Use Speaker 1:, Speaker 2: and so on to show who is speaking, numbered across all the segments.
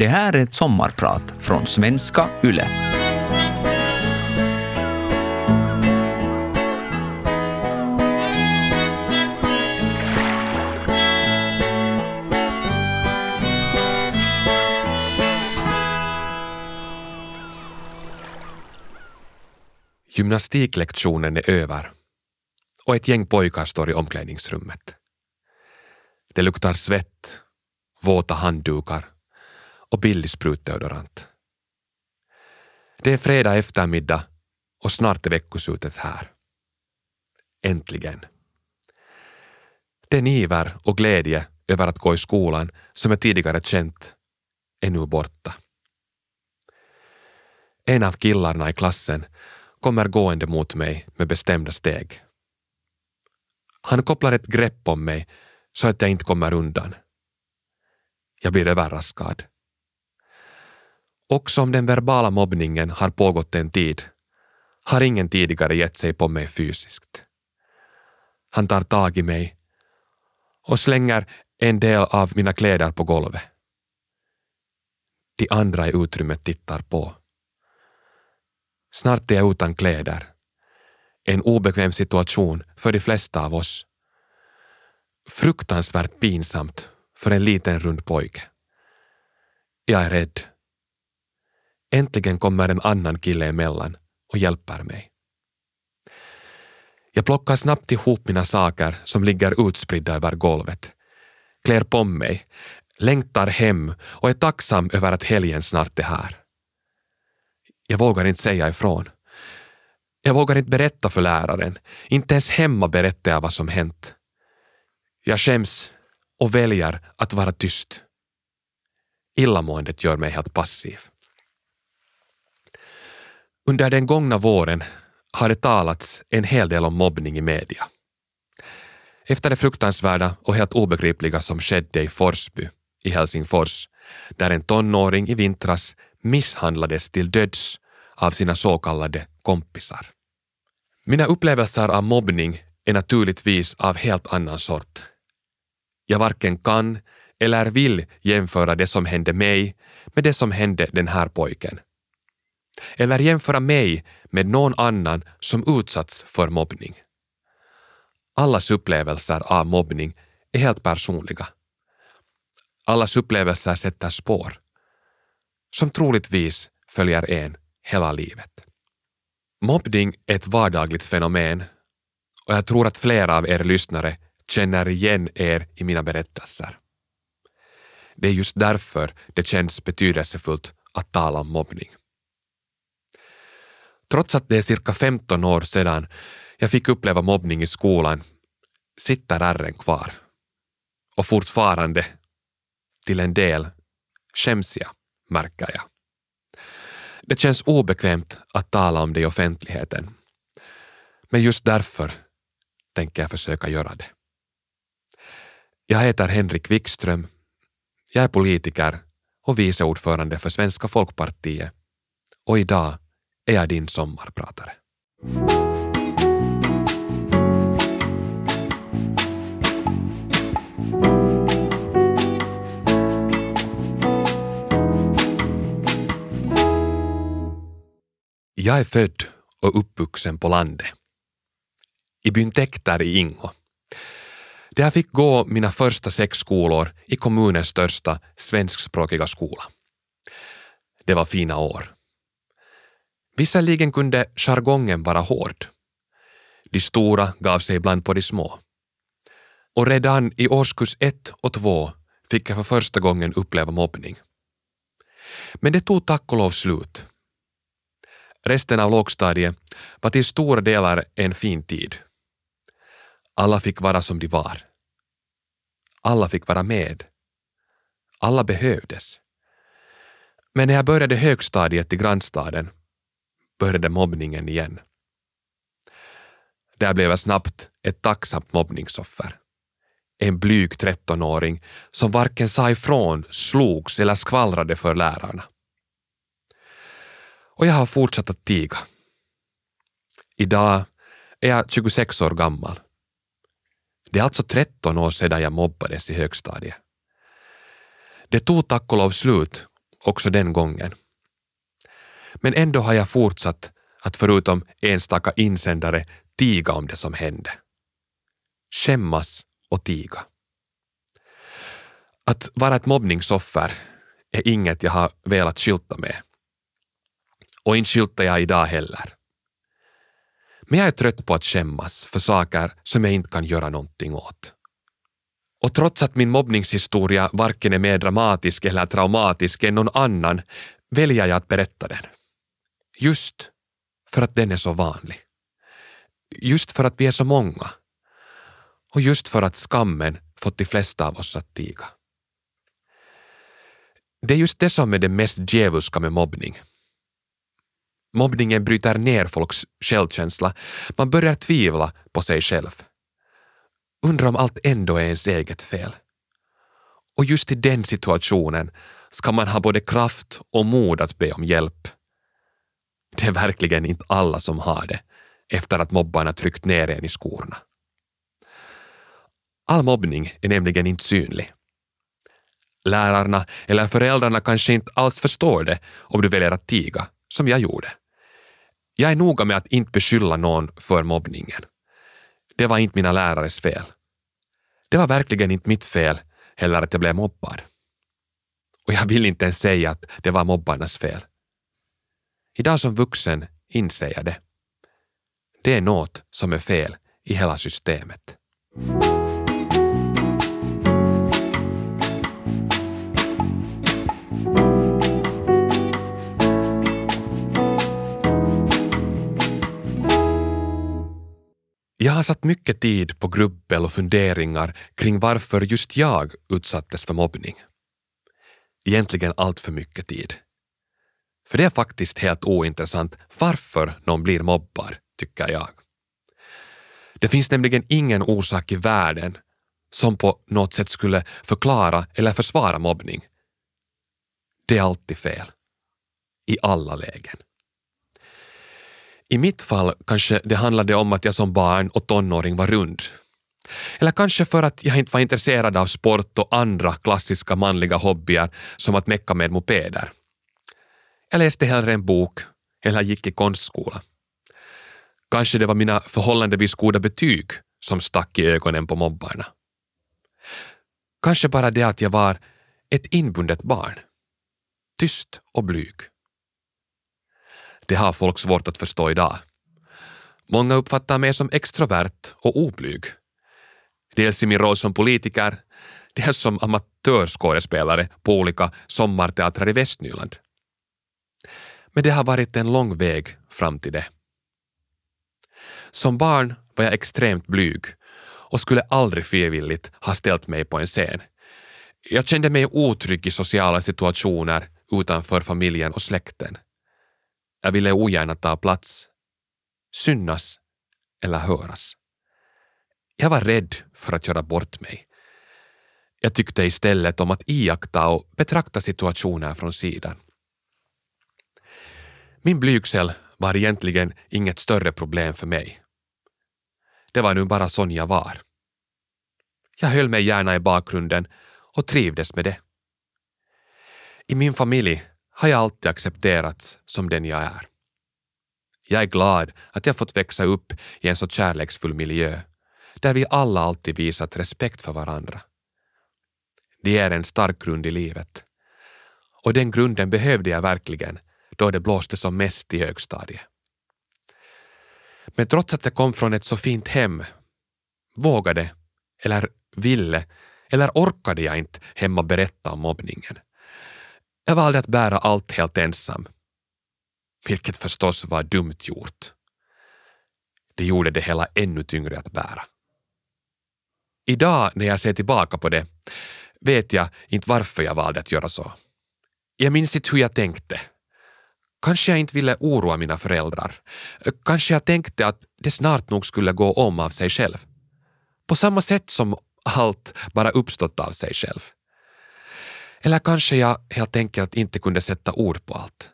Speaker 1: Det här är ett sommarprat från svenska YLE.
Speaker 2: Gymnastiklektionen är över och ett gäng pojkar står i omklädningsrummet. Det luktar svett, våta handdukar och billig sprutdeodorant. Det är fredag eftermiddag och snart är veckoslutet här. Äntligen. Den iver och glädje över att gå i skolan som jag tidigare känt är nu borta. En av killarna i klassen kommer gående mot mig med bestämda steg. Han kopplar ett grepp om mig så att jag inte kommer undan. Jag blir överraskad. Också om den verbala mobbningen har pågått en tid har ingen tidigare gett sig på mig fysiskt. Han tar tag i mig och slänger en del av mina kläder på golvet. De andra i utrymmet tittar på. Snart är jag utan kläder. En obekväm situation för de flesta av oss. Fruktansvärt pinsamt för en liten rund pojke. Jag är rädd. Äntligen kommer en annan kille emellan och hjälper mig. Jag plockar snabbt ihop mina saker som ligger utspridda över golvet, klär på mig, längtar hem och är tacksam över att helgen snart är här. Jag vågar inte säga ifrån. Jag vågar inte berätta för läraren. Inte ens hemma berättar jag vad som hänt. Jag skäms och väljer att vara tyst. Illamåendet gör mig helt passiv. Under den gångna våren har det talats en hel del om mobbning i media. Efter det fruktansvärda och helt obegripliga som skedde i Forsby i Helsingfors, där en tonåring i vintras misshandlades till döds av sina så kallade kompisar. Mina upplevelser av mobbning är naturligtvis av helt annan sort. Jag varken kan eller vill jämföra det som hände mig med det som hände den här pojken. Eller jämföra mig med någon annan som utsatts för mobbning. Allas upplevelser av mobbning är helt personliga. Allas upplevelser sätter spår, som troligtvis följer en hela livet. Mobbning är ett vardagligt fenomen och jag tror att flera av er lyssnare känner igen er i mina berättelser. Det är just därför det känns betydelsefullt att tala om mobbning. Trots att det är cirka 15 år sedan jag fick uppleva mobbning i skolan sitter ärren kvar. Och fortfarande, till en del, skäms jag, märker jag. Det känns obekvämt att tala om det i offentligheten. Men just därför tänker jag försöka göra det. Jag heter Henrik Wikström. Jag är politiker och vice ordförande för Svenska folkpartiet och idag är jag din sommarpratare. Jag är född och uppvuxen på landet. I byn Tekter i Ingo. Där jag fick gå mina första sex skolor i kommunens största svenskspråkiga skola. Det var fina år. Visserligen kunde jargongen vara hård. De stora gav sig ibland på de små. Och redan i årskurs ett och två fick jag för första gången uppleva mobbning. Men det tog tack och lov slut. Resten av lågstadiet var till stora delar en fin tid. Alla fick vara som de var. Alla fick vara med. Alla behövdes. Men när jag började högstadiet i grannstaden började mobbningen igen. Där blev jag snabbt ett tacksamt mobbningsoffer. En blyg 13-åring som varken sa ifrån, slogs eller skvallrade för lärarna. Och jag har fortsatt att tiga. Idag är jag 26 år gammal. Det är alltså 13 år sedan jag mobbades i högstadiet. Det tog tack och lov slut också den gången. Men ändå har jag fortsatt att förutom enstaka insändare tiga om det som hände. Skämmas och tiga. Att vara ett mobbningsoffer är inget jag har velat skylta med. Och inte skyltar jag idag heller. Men jag är trött på att skämmas för saker som jag inte kan göra någonting åt. Och trots att min mobbningshistoria varken är mer dramatisk eller traumatisk än någon annan väljer jag att berätta den. Just för att den är så vanlig. Just för att vi är så många. Och just för att skammen fått de flesta av oss att tiga. Det är just det som är det mest djävulska med mobbning. Mobbningen bryter ner folks självkänsla. Man börjar tvivla på sig själv. Undrar om allt ändå är ens eget fel. Och just i den situationen ska man ha både kraft och mod att be om hjälp. Det är verkligen inte alla som har det efter att mobbarna tryckt ner en i skorna. All mobbning är nämligen inte synlig. Lärarna eller föräldrarna kanske inte alls förstår det om du väljer att tiga, som jag gjorde. Jag är noga med att inte beskylla någon för mobbningen. Det var inte mina lärares fel. Det var verkligen inte mitt fel heller att jag blev mobbad. Och jag vill inte ens säga att det var mobbarnas fel. Idag som vuxen inser jag det. Det är något som är fel i hela systemet. Jag har satt mycket tid på grubbel och funderingar kring varför just jag utsattes för mobbning. Egentligen allt för mycket tid. För det är faktiskt helt ointressant varför någon blir mobbad, tycker jag. Det finns nämligen ingen orsak i världen som på något sätt skulle förklara eller försvara mobbning. Det är alltid fel. I alla lägen. I mitt fall kanske det handlade om att jag som barn och tonåring var rund. Eller kanske för att jag inte var intresserad av sport och andra klassiska manliga hobbyer som att mecka med mopeder. Jag läste hellre en bok eller gick i konstskola. Kanske det var mina förhållandevis goda betyg som stack i ögonen på mobbarna. Kanske bara det att jag var ett inbundet barn. Tyst och blyg. Det har folk svårt att förstå idag. Många uppfattar mig som extrovert och oblyg. Dels i min roll som politiker, dels som amatörskådespelare på olika sommarteatrar i Västnyland. Men det har varit en lång väg fram till det. Som barn var jag extremt blyg och skulle aldrig frivilligt ha ställt mig på en scen. Jag kände mig otrygg i sociala situationer utanför familjen och släkten. Jag ville ogärna ta plats, synas eller höras. Jag var rädd för att göra bort mig. Jag tyckte istället om att iaktta och betrakta situationer från sidan. Min blygsel var egentligen inget större problem för mig. Det var nu bara sån jag var. Jag höll mig gärna i bakgrunden och trivdes med det. I min familj har jag alltid accepterats som den jag är. Jag är glad att jag fått växa upp i en så kärleksfull miljö där vi alla alltid visat respekt för varandra. Det är en stark grund i livet. Och den grunden behövde jag verkligen då det blåste som mest i högstadiet. Men trots att jag kom från ett så fint hem vågade, eller ville, eller orkade jag inte hemma berätta om mobbningen. Jag valde att bära allt helt ensam. Vilket förstås var dumt gjort. Det gjorde det hela ännu tyngre att bära. Idag när jag ser tillbaka på det vet jag inte varför jag valde att göra så. Jag minns inte hur jag tänkte. Kanske jag inte ville oroa mina föräldrar. Kanske jag tänkte att det snart nog skulle gå om av sig själv. På samma sätt som allt bara uppstått av sig själv. Eller kanske jag helt enkelt inte kunde sätta ord på allt.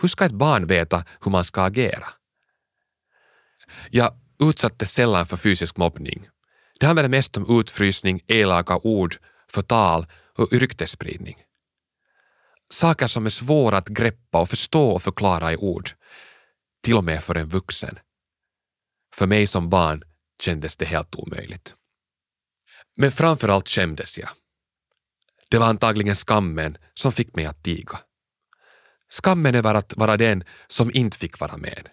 Speaker 2: Hur ska ett barn veta hur man ska agera? Jag utsattes sällan för fysisk mobbning. Det handlade mest om utfrysning, elaka ord, förtal och ryktesspridning. Saker som är svåra att greppa och förstå och förklara i ord. Till och med för en vuxen. För mig som barn kändes det helt omöjligt. Men framför allt skämdes jag. Det var antagligen skammen som fick mig att tiga. Skammen över att vara den som inte fick vara med.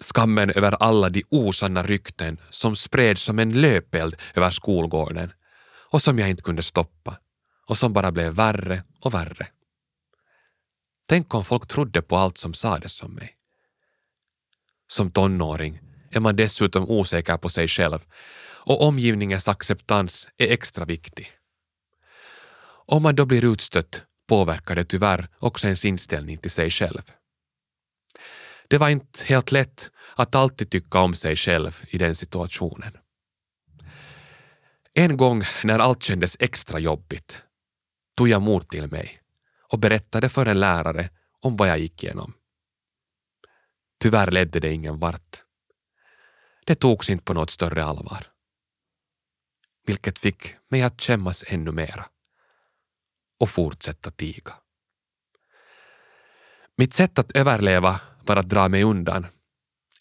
Speaker 2: Skammen över alla de osanna rykten som spreds som en löpeld över skolgården och som jag inte kunde stoppa och som bara blev värre och värre. Tänk om folk trodde på allt som sades om mig. Som tonåring är man dessutom osäker på sig själv och omgivningens acceptans är extra viktig. Om man då blir utstött påverkar det tyvärr också ens inställning till sig själv. Det var inte helt lätt att alltid tycka om sig själv i den situationen. En gång när allt kändes extra jobbigt tog jag mod till mig och berättade för en lärare om vad jag gick igenom. Tyvärr ledde det ingen vart. Det togs inte på något större allvar. Vilket fick mig att skämmas ännu mera och fortsätta tiga. Mitt sätt att överleva var att dra mig undan,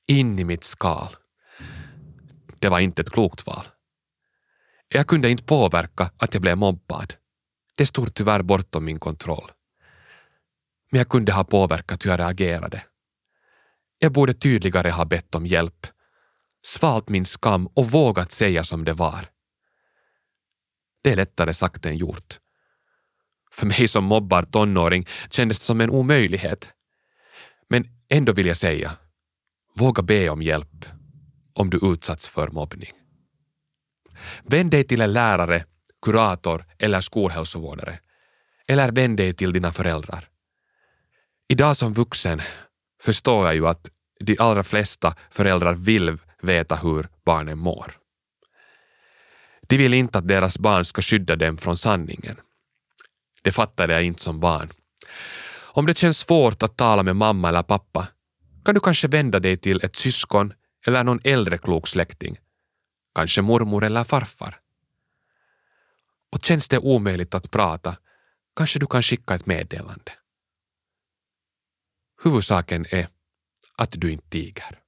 Speaker 2: in i mitt skal. Det var inte ett klokt val. Jag kunde inte påverka att jag blev mobbad. Det stod tyvärr bortom min kontroll. Men jag kunde ha påverkat hur jag reagerade. Jag borde tydligare ha bett om hjälp, svalt min skam och vågat säga som det var. Det är lättare sagt än gjort. För mig som mobbar tonåring kändes det som en omöjlighet. Men ändå vill jag säga, våga be om hjälp om du utsatts för mobbning. Vänd dig till en lärare, kurator eller skolhälsovårdare. Eller vänd dig till dina föräldrar. Idag som vuxen förstår jag ju att de allra flesta föräldrar vill veta hur barnen mår. De vill inte att deras barn ska skydda dem från sanningen. Det fattade jag inte som barn. Om det känns svårt att tala med mamma eller pappa kan du kanske vända dig till ett syskon eller någon äldre klok släkting. Kanske mormor eller farfar. Och känns det omöjligt att prata kanske du kan skicka ett meddelande. Huvudsaken är att du inte tiger.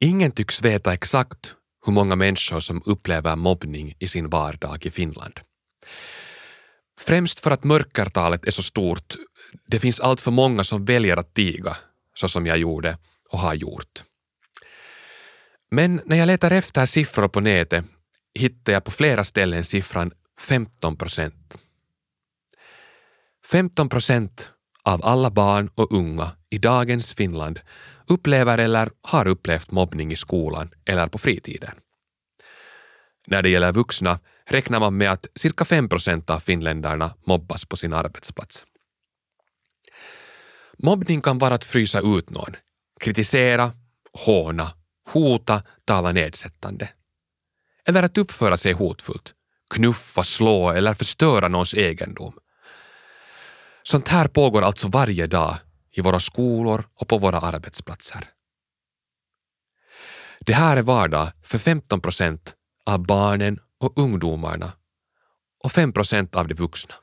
Speaker 2: Ingen tycks veta exakt hur många människor som upplever mobbning i sin vardag i Finland. Främst för att mörkertalet är så stort, det finns allt för många som väljer att tiga, så som jag gjorde och har gjort. Men när jag letar efter siffror på nätet hittar jag på flera ställen siffran 15 procent. 15 procent av alla barn och unga i dagens Finland upplever eller har upplevt mobbning i skolan eller på fritiden. När det gäller vuxna räknar man med att cirka 5 procent av finländarna mobbas på sin arbetsplats. Mobbning kan vara att frysa ut någon, kritisera, håna, hota, tala nedsättande. Eller att uppföra sig hotfullt, knuffa, slå eller förstöra någons egendom. Sånt här pågår alltså varje dag i våra skolor och på våra arbetsplatser. Det här är vardag för 15 procent av barnen och ungdomarna och 5 procent av de vuxna.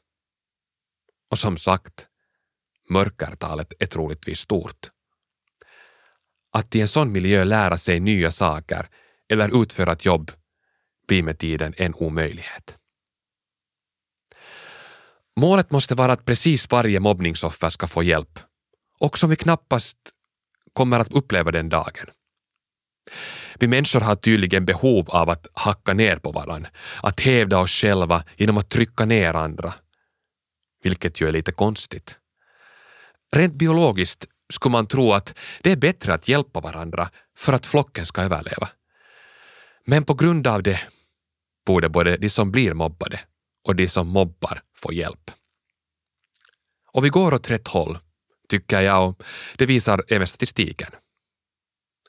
Speaker 2: Och som sagt, mörkertalet är troligtvis stort. Att i en sån miljö lära sig nya saker eller utföra ett jobb blir med tiden en omöjlighet. Målet måste vara att precis varje mobbningsoffer ska få hjälp och som vi knappast kommer att uppleva den dagen. Vi människor har tydligen behov av att hacka ner på varann, att hävda oss själva genom att trycka ner andra. Vilket ju är lite konstigt. Rent biologiskt skulle man tro att det är bättre att hjälpa varandra för att flocken ska överleva. Men på grund av det borde både de som blir mobbade och de som mobbar få hjälp. Och vi går åt rätt håll tycker jag och det visar även statistiken.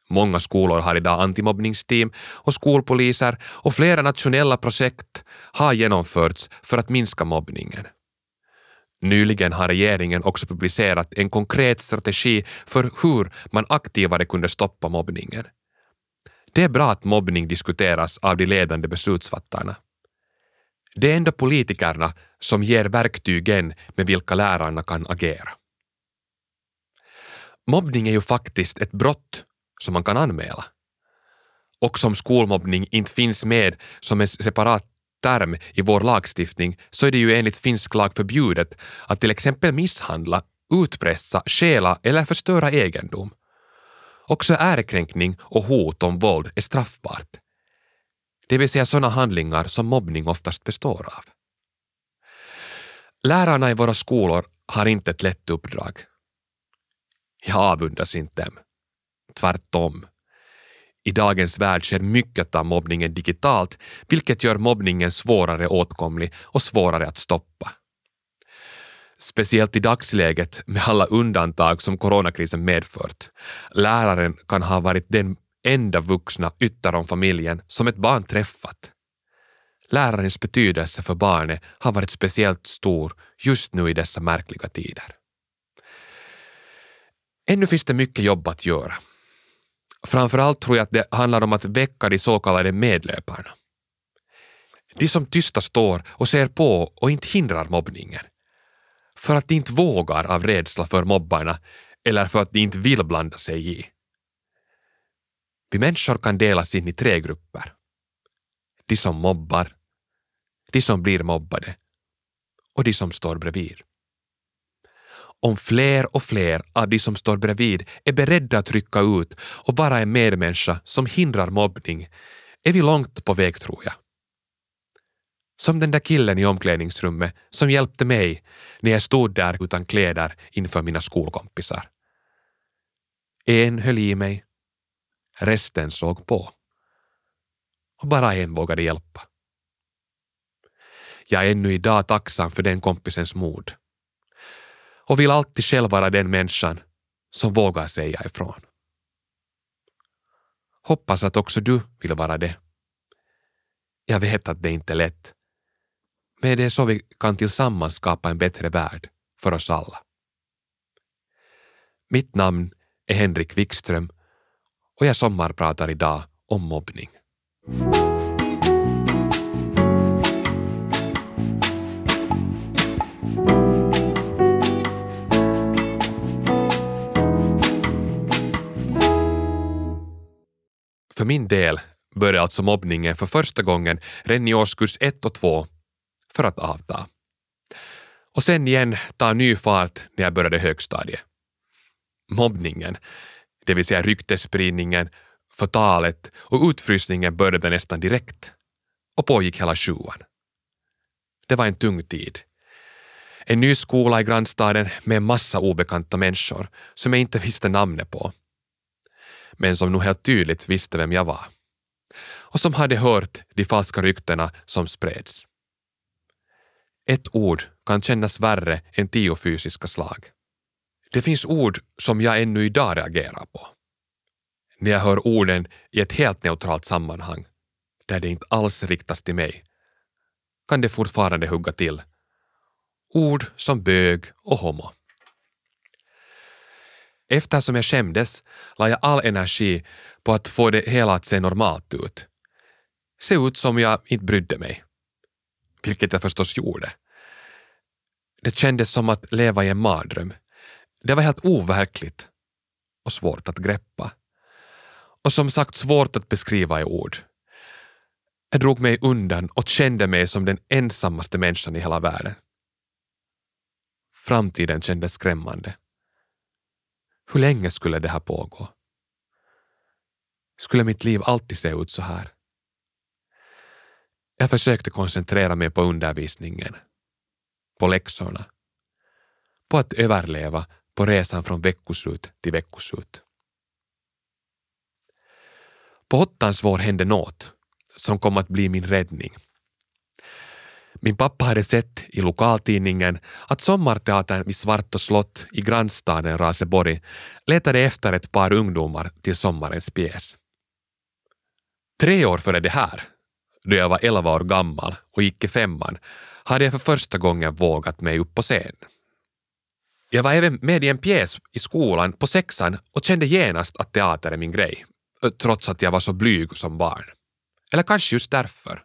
Speaker 2: Många skolor har idag antimobbningsteam och skolpoliser och flera nationella projekt har genomförts för att minska mobbningen. Nyligen har regeringen också publicerat en konkret strategi för hur man aktivare kunde stoppa mobbningen. Det är bra att mobbning diskuteras av de ledande beslutsfattarna. Det är ändå politikerna som ger verktygen med vilka lärarna kan agera. Mobbning är ju faktiskt ett brott som man kan anmäla. Och som skolmobbning inte finns med som en separat term i vår lagstiftning så är det ju enligt finsk lag förbjudet att till exempel misshandla, utpressa, stjäla eller förstöra egendom. Också ärekränkning och hot om våld är straffbart. Det vill säga sådana handlingar som mobbning oftast består av. Lärarna i våra skolor har inte ett lätt uppdrag. Jag avundas inte dem. Tvärtom. I dagens värld sker mycket av mobbningen digitalt, vilket gör mobbningen svårare åtkomlig och svårare att stoppa. Speciellt i dagsläget med alla undantag som coronakrisen medfört. Läraren kan ha varit den enda vuxna ytterom familjen som ett barn träffat. Lärarens betydelse för barnet har varit speciellt stor just nu i dessa märkliga tider. Ännu finns det mycket jobb att göra. Framförallt tror jag att det handlar om att väcka de så kallade medlöparna. De som tysta står och ser på och inte hindrar mobbningen. För att de inte vågar av rädsla för mobbarna eller för att de inte vill blanda sig i. Vi människor kan delas in i tre grupper. De som mobbar, de som blir mobbade och de som står bredvid. Om fler och fler av de som står bredvid är beredda att rycka ut och vara en medmänniska som hindrar mobbning är vi långt på väg tror jag. Som den där killen i omklädningsrummet som hjälpte mig när jag stod där utan kläder inför mina skolkompisar. En höll i mig, resten såg på. Och bara en vågade hjälpa. Jag är ännu idag tacksam för den kompisens mod och vill alltid själv vara den människan som vågar säga ifrån. Hoppas att också du vill vara det. Jag vet att det inte är lätt, men det är så vi kan tillsammans skapa en bättre värld för oss alla. Mitt namn är Henrik Wikström och jag sommarpratar idag om mobbning. Min del började alltså mobbningen för första gången redan i årskurs 1 och 2 för att avta. Och sen igen ta ny fart när jag började högstadiet. Mobbningen, det vill säga ryktesspridningen, förtalet och utfrysningen började nästan direkt och pågick hela sjuan. Det var en tung tid. En ny skola i grannstaden med en massa obekanta människor som jag inte visste namnet på men som nog helt tydligt visste vem jag var. Och som hade hört de falska ryktena som spreds. Ett ord kan kännas värre än tio fysiska slag. Det finns ord som jag ännu idag reagerar på. När jag hör orden i ett helt neutralt sammanhang, där det inte alls riktas till mig, kan det fortfarande hugga till. Ord som bög och homo. Eftersom jag skämdes la jag all energi på att få det hela att se normalt ut. Se ut som jag inte brydde mig. Vilket jag förstås gjorde. Det kändes som att leva i en mardröm. Det var helt overkligt och svårt att greppa. Och som sagt svårt att beskriva i ord. Jag drog mig undan och kände mig som den ensammaste människan i hela världen. Framtiden kändes skrämmande. Hur länge skulle det här pågå? Skulle mitt liv alltid se ut så här? Jag försökte koncentrera mig på undervisningen, på läxorna, på att överleva på resan från veckoslut till veckoslut. På åttans vår hände något som kom att bli min räddning. Min pappa hade sett i lokaltidningen att Sommarteatern vid Svartå slott i grannstaden Raseborg letade efter ett par ungdomar till sommarens pjäs. Tre år före det här, då jag var elva år gammal och gick i femman, hade jag för första gången vågat mig upp på scen. Jag var även med i en pjäs i skolan på sexan och kände genast att teater är min grej, trots att jag var så blyg som barn. Eller kanske just därför.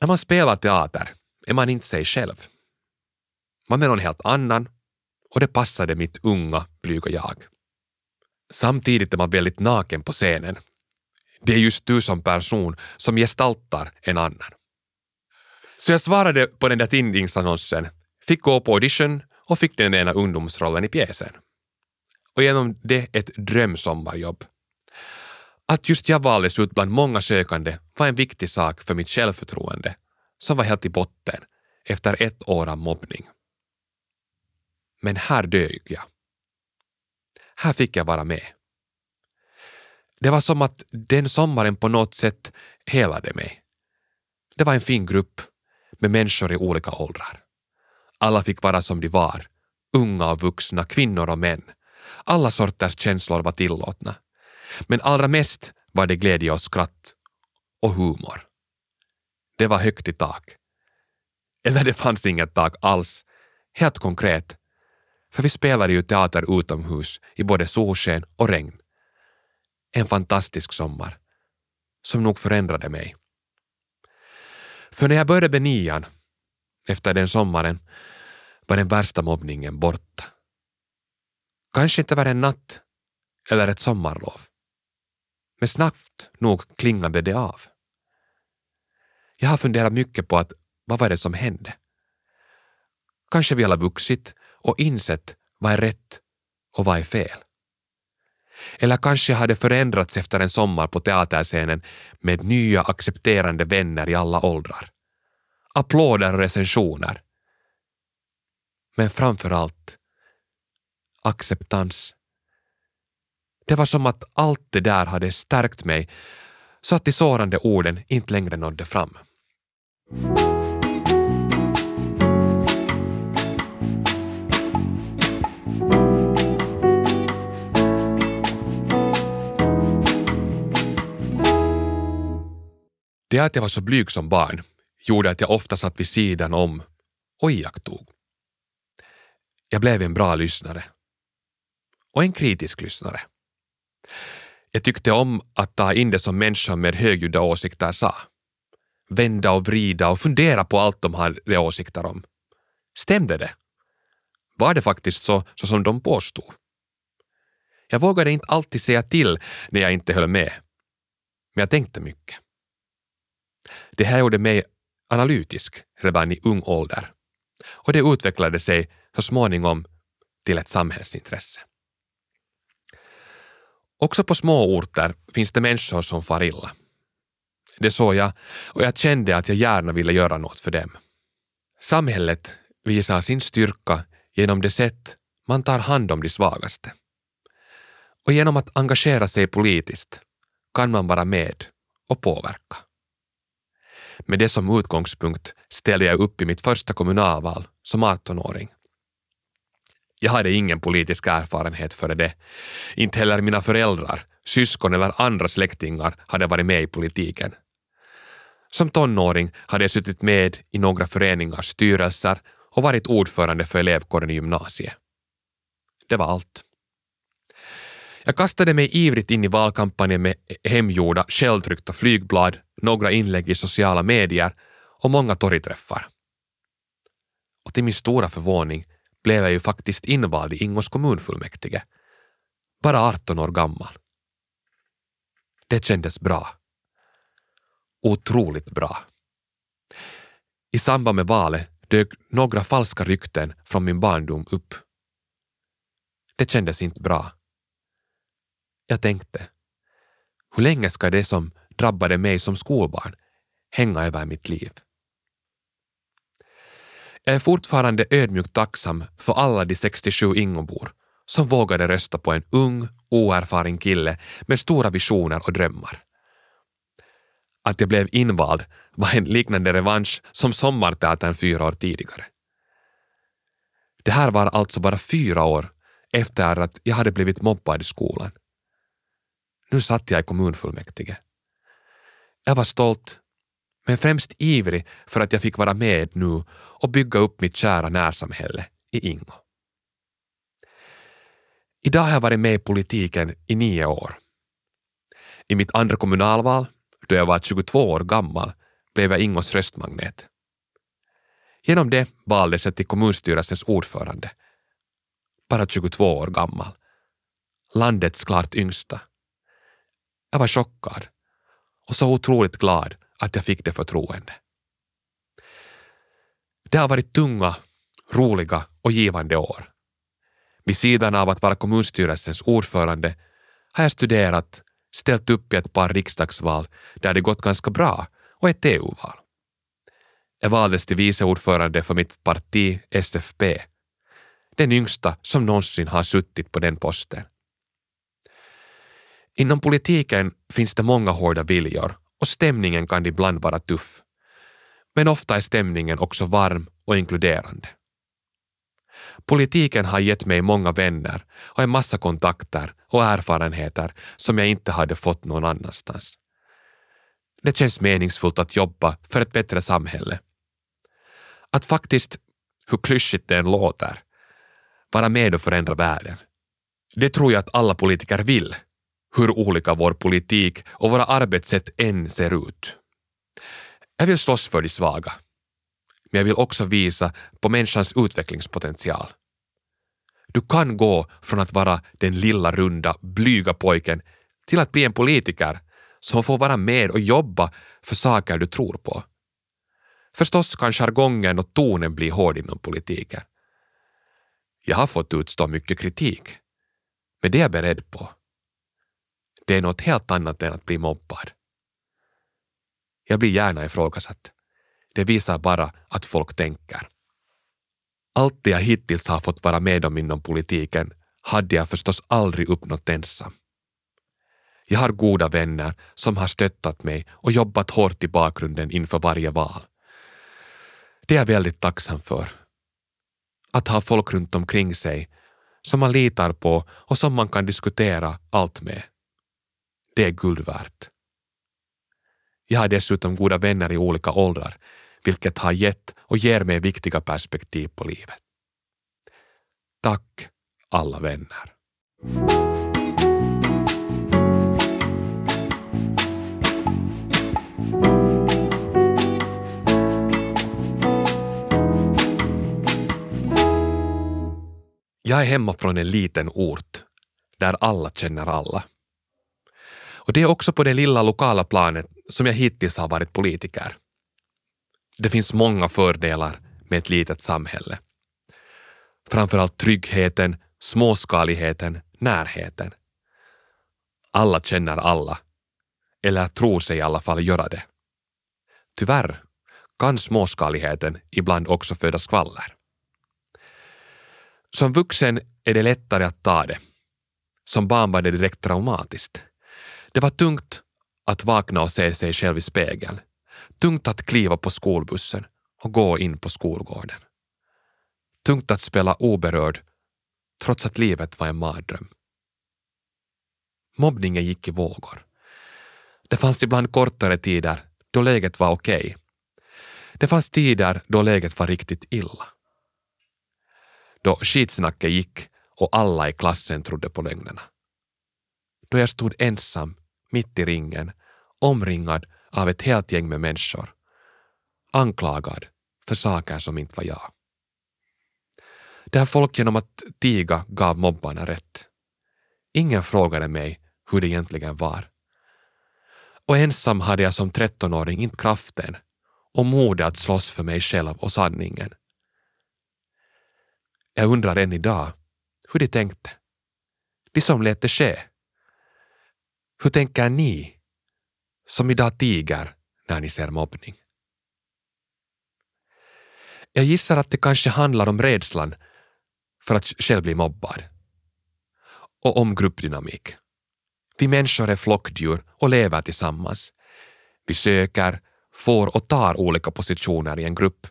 Speaker 2: När man spelar teater är man inte sig själv. Man är någon helt annan och det passade mitt unga, blyga jag. Samtidigt är man väldigt naken på scenen. Det är just du som person som gestaltar en annan. Så jag svarade på den där tidningsannonsen, fick gå på audition och fick den ena ungdomsrollen i pjäsen. Och genom det ett drömsommarjobb. Att just jag valdes ut bland många sökande var en viktig sak för mitt självförtroende, som var helt i botten efter ett år av mobbning. Men här dög jag. Här fick jag vara med. Det var som att den sommaren på något sätt helade mig. Det var en fin grupp med människor i olika åldrar. Alla fick vara som de var, unga och vuxna, kvinnor och män. Alla sorters känslor var tillåtna. Men allra mest var det glädje och skratt och humor. Det var högt i tak. Eller det fanns inget tak alls. Helt konkret. För vi spelade ju teater utomhus i både solsken och regn. En fantastisk sommar som nog förändrade mig. För när jag började med nian, efter den sommaren, var den värsta mobbningen borta. Kanske inte var det en natt eller ett sommarlov. Men snabbt nog klingade det av. Jag har funderat mycket på att vad var det som hände? Kanske vi alla vuxit och insett vad är rätt och vad är fel. Eller kanske hade förändrats efter en sommar på teaterscenen med nya accepterande vänner i alla åldrar. Applåder och recensioner. Men framför allt acceptans. Det var som att allt det där hade stärkt mig så att de sårande orden inte längre nådde fram. Det att jag var så blyg som barn gjorde att jag ofta satt vid sidan om och iakttog. Jag blev en bra lyssnare. Och en kritisk lyssnare. Jag tyckte om att ta in det som människor med högljudda åsikter sa. Vända och vrida och fundera på allt de hade åsikter om. Stämde det? Var det faktiskt så, så som de påstod? Jag vågade inte alltid säga till när jag inte höll med. Men jag tänkte mycket. Det här gjorde mig analytisk redan i ung ålder och det utvecklade sig så småningom till ett samhällsintresse. Också på småorter finns det människor som far illa. Det såg jag och jag kände att jag gärna ville göra något för dem. Samhället visar sin styrka genom det sätt man tar hand om de svagaste. Och genom att engagera sig politiskt kan man vara med och påverka. Med det som utgångspunkt ställde jag upp i mitt första kommunalval som 18-åring. Jag hade ingen politisk erfarenhet före det. Inte heller mina föräldrar, syskon eller andra släktingar hade varit med i politiken. Som tonåring hade jag suttit med i några föreningars styrelser och varit ordförande för elevkåren i gymnasiet. Det var allt. Jag kastade mig ivrigt in i valkampanjen med hemgjorda, självtryckta flygblad, några inlägg i sociala medier och många torgträffar. Och till min stora förvåning blev jag ju faktiskt invald i Ingos kommunfullmäktige. Bara 18 år gammal. Det kändes bra. Otroligt bra. I samband med valet dök några falska rykten från min barndom upp. Det kändes inte bra. Jag tänkte, hur länge ska det som drabbade mig som skolbarn hänga över mitt liv? Jag är fortfarande ödmjukt tacksam för alla de 67 Ingobor som vågade rösta på en ung, oerfaren kille med stora visioner och drömmar. Att jag blev invald var en liknande revansch som Sommarteatern fyra år tidigare. Det här var alltså bara fyra år efter att jag hade blivit mobbad i skolan. Nu satt jag i kommunfullmäktige. Jag var stolt, men främst ivrig för att jag fick vara med nu och bygga upp mitt kära närsamhälle i Ingo. Idag har jag varit med i politiken i nio år. I mitt andra kommunalval, då jag var 22 år gammal, blev jag Ingos röstmagnet. Genom det valdes jag till kommunstyrelsens ordförande. Bara 22 år gammal. Landets klart yngsta. Jag var chockad och så otroligt glad att jag fick det förtroende. Det har varit tunga, roliga och givande år. Vid sidan av att vara kommunstyrelsens ordförande har jag studerat, ställt upp i ett par riksdagsval där det gått ganska bra och ett EU-val. Jag valdes till vice ordförande för mitt parti SFP, den yngsta som någonsin har suttit på den posten. Inom politiken finns det många hårda viljor och stämningen kan ibland vara tuff. Men ofta är stämningen också varm och inkluderande. Politiken har gett mig många vänner och en massa kontakter och erfarenheter som jag inte hade fått någon annanstans. Det känns meningsfullt att jobba för ett bättre samhälle. Att faktiskt, hur klyschigt det än låter, vara med och förändra världen. Det tror jag att alla politiker vill, hur olika vår politik och våra arbetssätt än ser ut. Jag vill slåss för de svaga, men jag vill också visa på människans utvecklingspotential. Du kan gå från att vara den lilla runda, blyga pojken till att bli en politiker som får vara med och jobba för saker du tror på. Förstås kan jargongen och tonen bli hård inom politiken. Jag har fått utstå mycket kritik, men det är jag beredd på. Det är något helt annat än att bli mobbad. Jag blir gärna ifrågasatt. Det visar bara att folk tänker. Allt det jag hittills har fått vara med om inom politiken hade jag förstås aldrig uppnått ensam. Jag har goda vänner som har stöttat mig och jobbat hårt i bakgrunden inför varje val. Det är jag väldigt tacksam för. Att ha folk runt omkring sig som man litar på och som man kan diskutera allt med. Det är guld värt. Jag har dessutom goda vänner i olika åldrar, vilket har gett och ger mig viktiga perspektiv på livet. Tack alla vänner. Jag är hemma från en liten ort där alla känner alla. Och det är också på det lilla lokala planet som jag hittills har varit politiker. Det finns många fördelar med ett litet samhälle. Framförallt tryggheten, småskaligheten, närheten. Alla känner alla, eller tror sig i alla fall göra det. Tyvärr kan småskaligheten ibland också föda skvaller. Som vuxen är det lättare att ta det. Som barn var det direkt traumatiskt. Det var tungt att vakna och se sig själv i spegeln. Tungt att kliva på skolbussen och gå in på skolgården. Tungt att spela oberörd trots att livet var en mardröm. Mobbningen gick i vågor. Det fanns ibland kortare tider då läget var okej. Okay. Det fanns tider då läget var riktigt illa. Då skitsnacket gick och alla i klassen trodde på lögnerna. Då jag stod ensam mitt i ringen, omringad av ett helt gäng med människor. Anklagad för saker som inte var jag. Det här folk genom att tiga gav mobbarna rätt. Ingen frågade mig hur det egentligen var. Och ensam hade jag som trettonåring inte kraften och modet att slåss för mig själv och sanningen. Jag undrar än idag hur de tänkte. De som lät det ske. Hur tänker ni som idag tiger när ni ser mobbning? Jag gissar att det kanske handlar om rädslan för att själv bli mobbad. Och om gruppdynamik. Vi människor är flockdjur och lever tillsammans. Vi söker, får och tar olika positioner i en grupp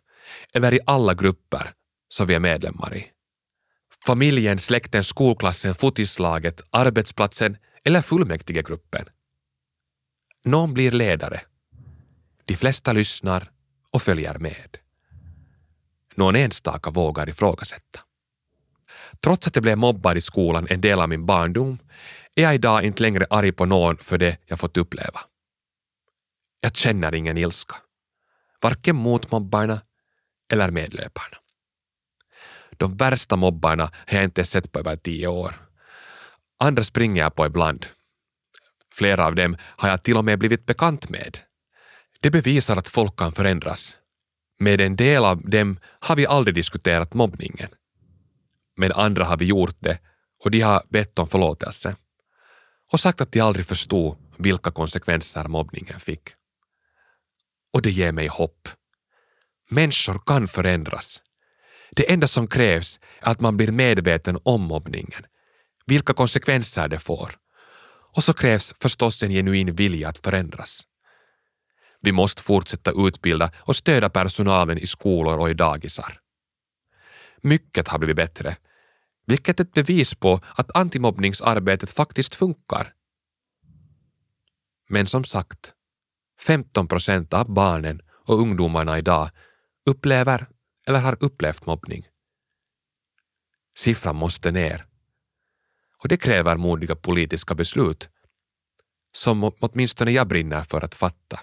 Speaker 2: eller i alla grupper som vi är medlemmar i. Familjen, släkten, skolklassen, fotislaget, arbetsplatsen eller fullmäktigegruppen. Någon blir ledare. De flesta lyssnar och följer med. Någon enstaka vågar ifrågasätta. Trots att jag blev mobbad i skolan en del av min barndom är jag idag inte längre arg på någon för det jag fått uppleva. Jag känner ingen ilska, varken mot mobbarna eller medlöparna. De värsta mobbarna har jag inte sett på över tio år. Andra springer jag på ibland. Flera av dem har jag till och med blivit bekant med. Det bevisar att folk kan förändras. Med en del av dem har vi aldrig diskuterat mobbningen. Med andra har vi gjort det och de har bett om förlåtelse och sagt att de aldrig förstod vilka konsekvenser mobbningen fick. Och det ger mig hopp. Människor kan förändras. Det enda som krävs är att man blir medveten om mobbningen, vilka konsekvenser det får. Och så krävs förstås en genuin vilja att förändras. Vi måste fortsätta utbilda och stödja personalen i skolor och i dagisar. Mycket har blivit bättre, vilket är ett bevis på att antimobbningsarbetet faktiskt funkar. Men som sagt, 15 procent av barnen och ungdomarna idag upplever eller har upplevt mobbning. Siffran måste ner. Och det kräver modiga politiska beslut som åtminstone jag brinner för att fatta.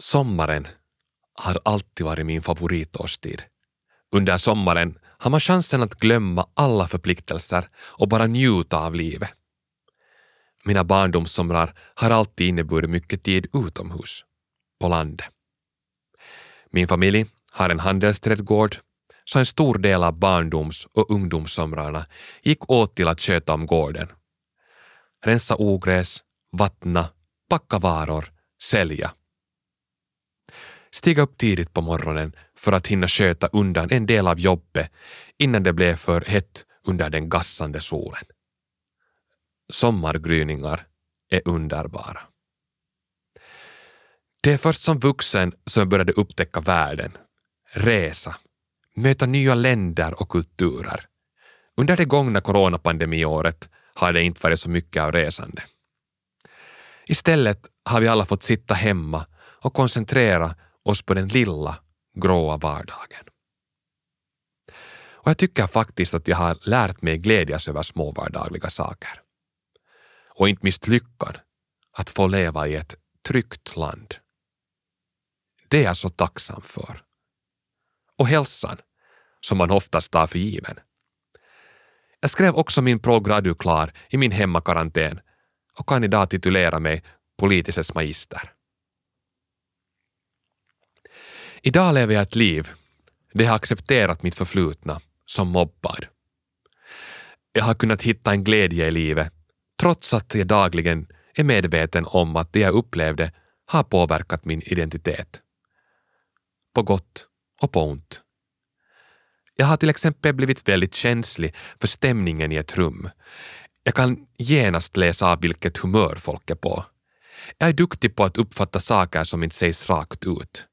Speaker 2: Sommaren har alltid varit min favoritårstid. Under sommaren har man chansen att glömma alla förpliktelser och bara njuta av livet. Mina barndomssomrar har alltid inneburit mycket tid utomhus, på landet. Min familj har en handelsträdgård, så en stor del av barndoms och ungdomssomrarna gick åt till att sköta om gården. Rensa ogräs, vattna, packa varor, sälja stiga upp tidigt på morgonen för att hinna sköta undan en del av jobbet innan det blev för hett under den gassande solen. Sommargryningar är underbara. Det är först som vuxen som jag började upptäcka världen, resa, möta nya länder och kulturer. Under det gångna coronapandemiåret har det inte varit så mycket av resande. Istället har vi alla fått sitta hemma och koncentrera oss på den lilla, gråa vardagen. Och jag tycker faktiskt att jag har lärt mig glädjas över små vardagliga saker. Och inte minst lyckan att få leva i ett tryggt land. Det är jag så tacksam för. Och hälsan, som man oftast tar för given. Jag skrev också min progradu klar i min hemmakarantän och kan idag titulera mig politisches magister. Idag lever jag ett liv där jag har accepterat mitt förflutna som mobbad. Jag har kunnat hitta en glädje i livet trots att jag dagligen är medveten om att det jag upplevde har påverkat min identitet. På gott och på ont. Jag har till exempel blivit väldigt känslig för stämningen i ett rum. Jag kan genast läsa av vilket humör folk är på. Jag är duktig på att uppfatta saker som inte sägs rakt ut.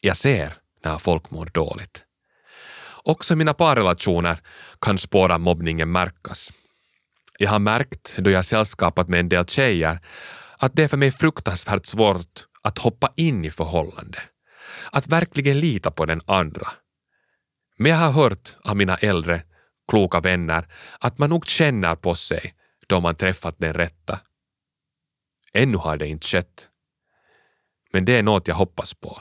Speaker 2: Jag ser när folk mår dåligt. Också i mina parrelationer kan spår av mobbningen märkas. Jag har märkt, då jag sällskapat med en del tjejer, att det är för mig fruktansvärt svårt att hoppa in i förhållande. Att verkligen lita på den andra. Men jag har hört av mina äldre, kloka vänner att man nog känner på sig då man träffat den rätta. Ännu har det inte skett. Men det är något jag hoppas på.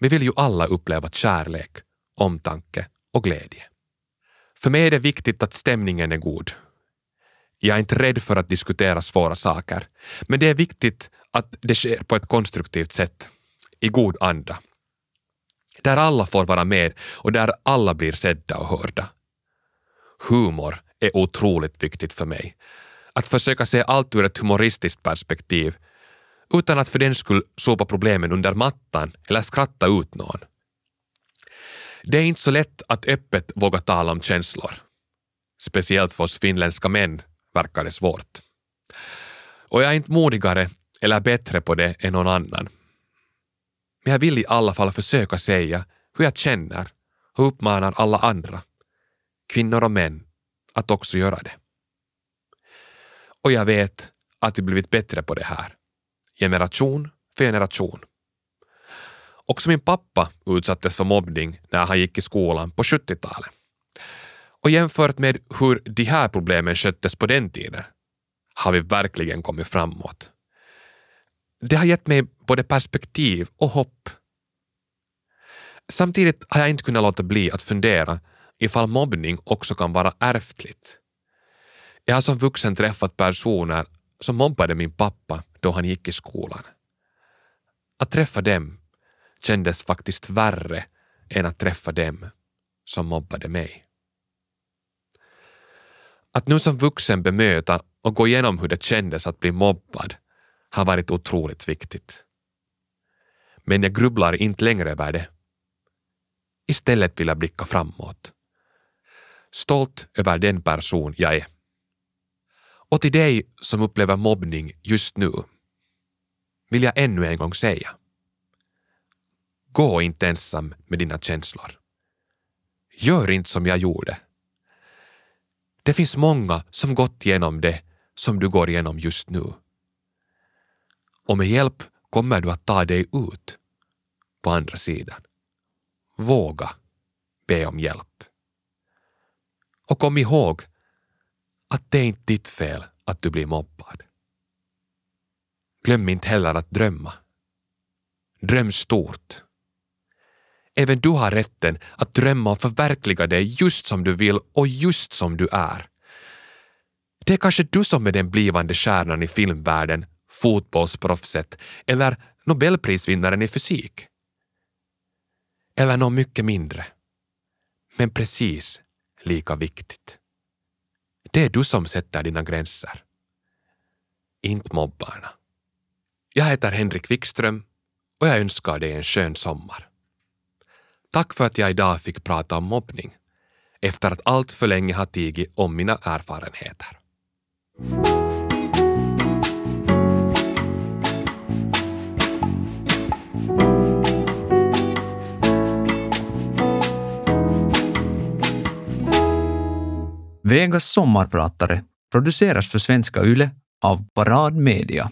Speaker 2: Vi vill ju alla uppleva kärlek, omtanke och glädje. För mig är det viktigt att stämningen är god. Jag är inte rädd för att diskutera svåra saker, men det är viktigt att det sker på ett konstruktivt sätt, i god anda. Där alla får vara med och där alla blir sedda och hörda. Humor är otroligt viktigt för mig. Att försöka se allt ur ett humoristiskt perspektiv utan att för den skull sopa problemen under mattan eller skratta ut någon. Det är inte så lätt att öppet våga tala om känslor. Speciellt för oss finländska män verkar det svårt. Och jag är inte modigare eller bättre på det än någon annan. Men jag vill i alla fall försöka säga hur jag känner och uppmanar alla andra, kvinnor och män, att också göra det. Och jag vet att vi blivit bättre på det här, generation för generation. Också min pappa utsattes för mobbning när han gick i skolan på 70-talet. Och jämfört med hur de här problemen sköttes på den tiden har vi verkligen kommit framåt. Det har gett mig både perspektiv och hopp. Samtidigt har jag inte kunnat låta bli att fundera ifall mobbning också kan vara ärftligt. Jag har som vuxen träffat personer som mobbade min pappa då han gick i skolan. Att träffa dem kändes faktiskt värre än att träffa dem som mobbade mig. Att nu som vuxen bemöta och gå igenom hur det kändes att bli mobbad har varit otroligt viktigt. Men jag grubblar inte längre över det. Istället vill jag blicka framåt. Stolt över den person jag är. Och till dig som upplever mobbning just nu vill jag ännu en gång säga. Gå inte ensam med dina känslor. Gör inte som jag gjorde. Det finns många som gått igenom det som du går igenom just nu. Och med hjälp kommer du att ta dig ut på andra sidan. Våga be om hjälp. Och kom ihåg att det är inte ditt fel att du blir mobbad. Glöm inte heller att drömma. Dröm stort. Även du har rätten att drömma och förverkliga dig just som du vill och just som du är. Det är kanske du som är den blivande stjärnan i filmvärlden, fotbollsproffset eller nobelprisvinnaren i fysik. Eller något mycket mindre. Men precis lika viktigt. Det är du som sätter dina gränser. Inte mobbarna. Jag heter Henrik Wikström och jag önskar dig en skön sommar. Tack för att jag idag fick prata om mobbning efter att allt för länge ha tigit om mina erfarenheter.
Speaker 1: Vegas sommarpratare produceras för Svenska Yle av Parad Media.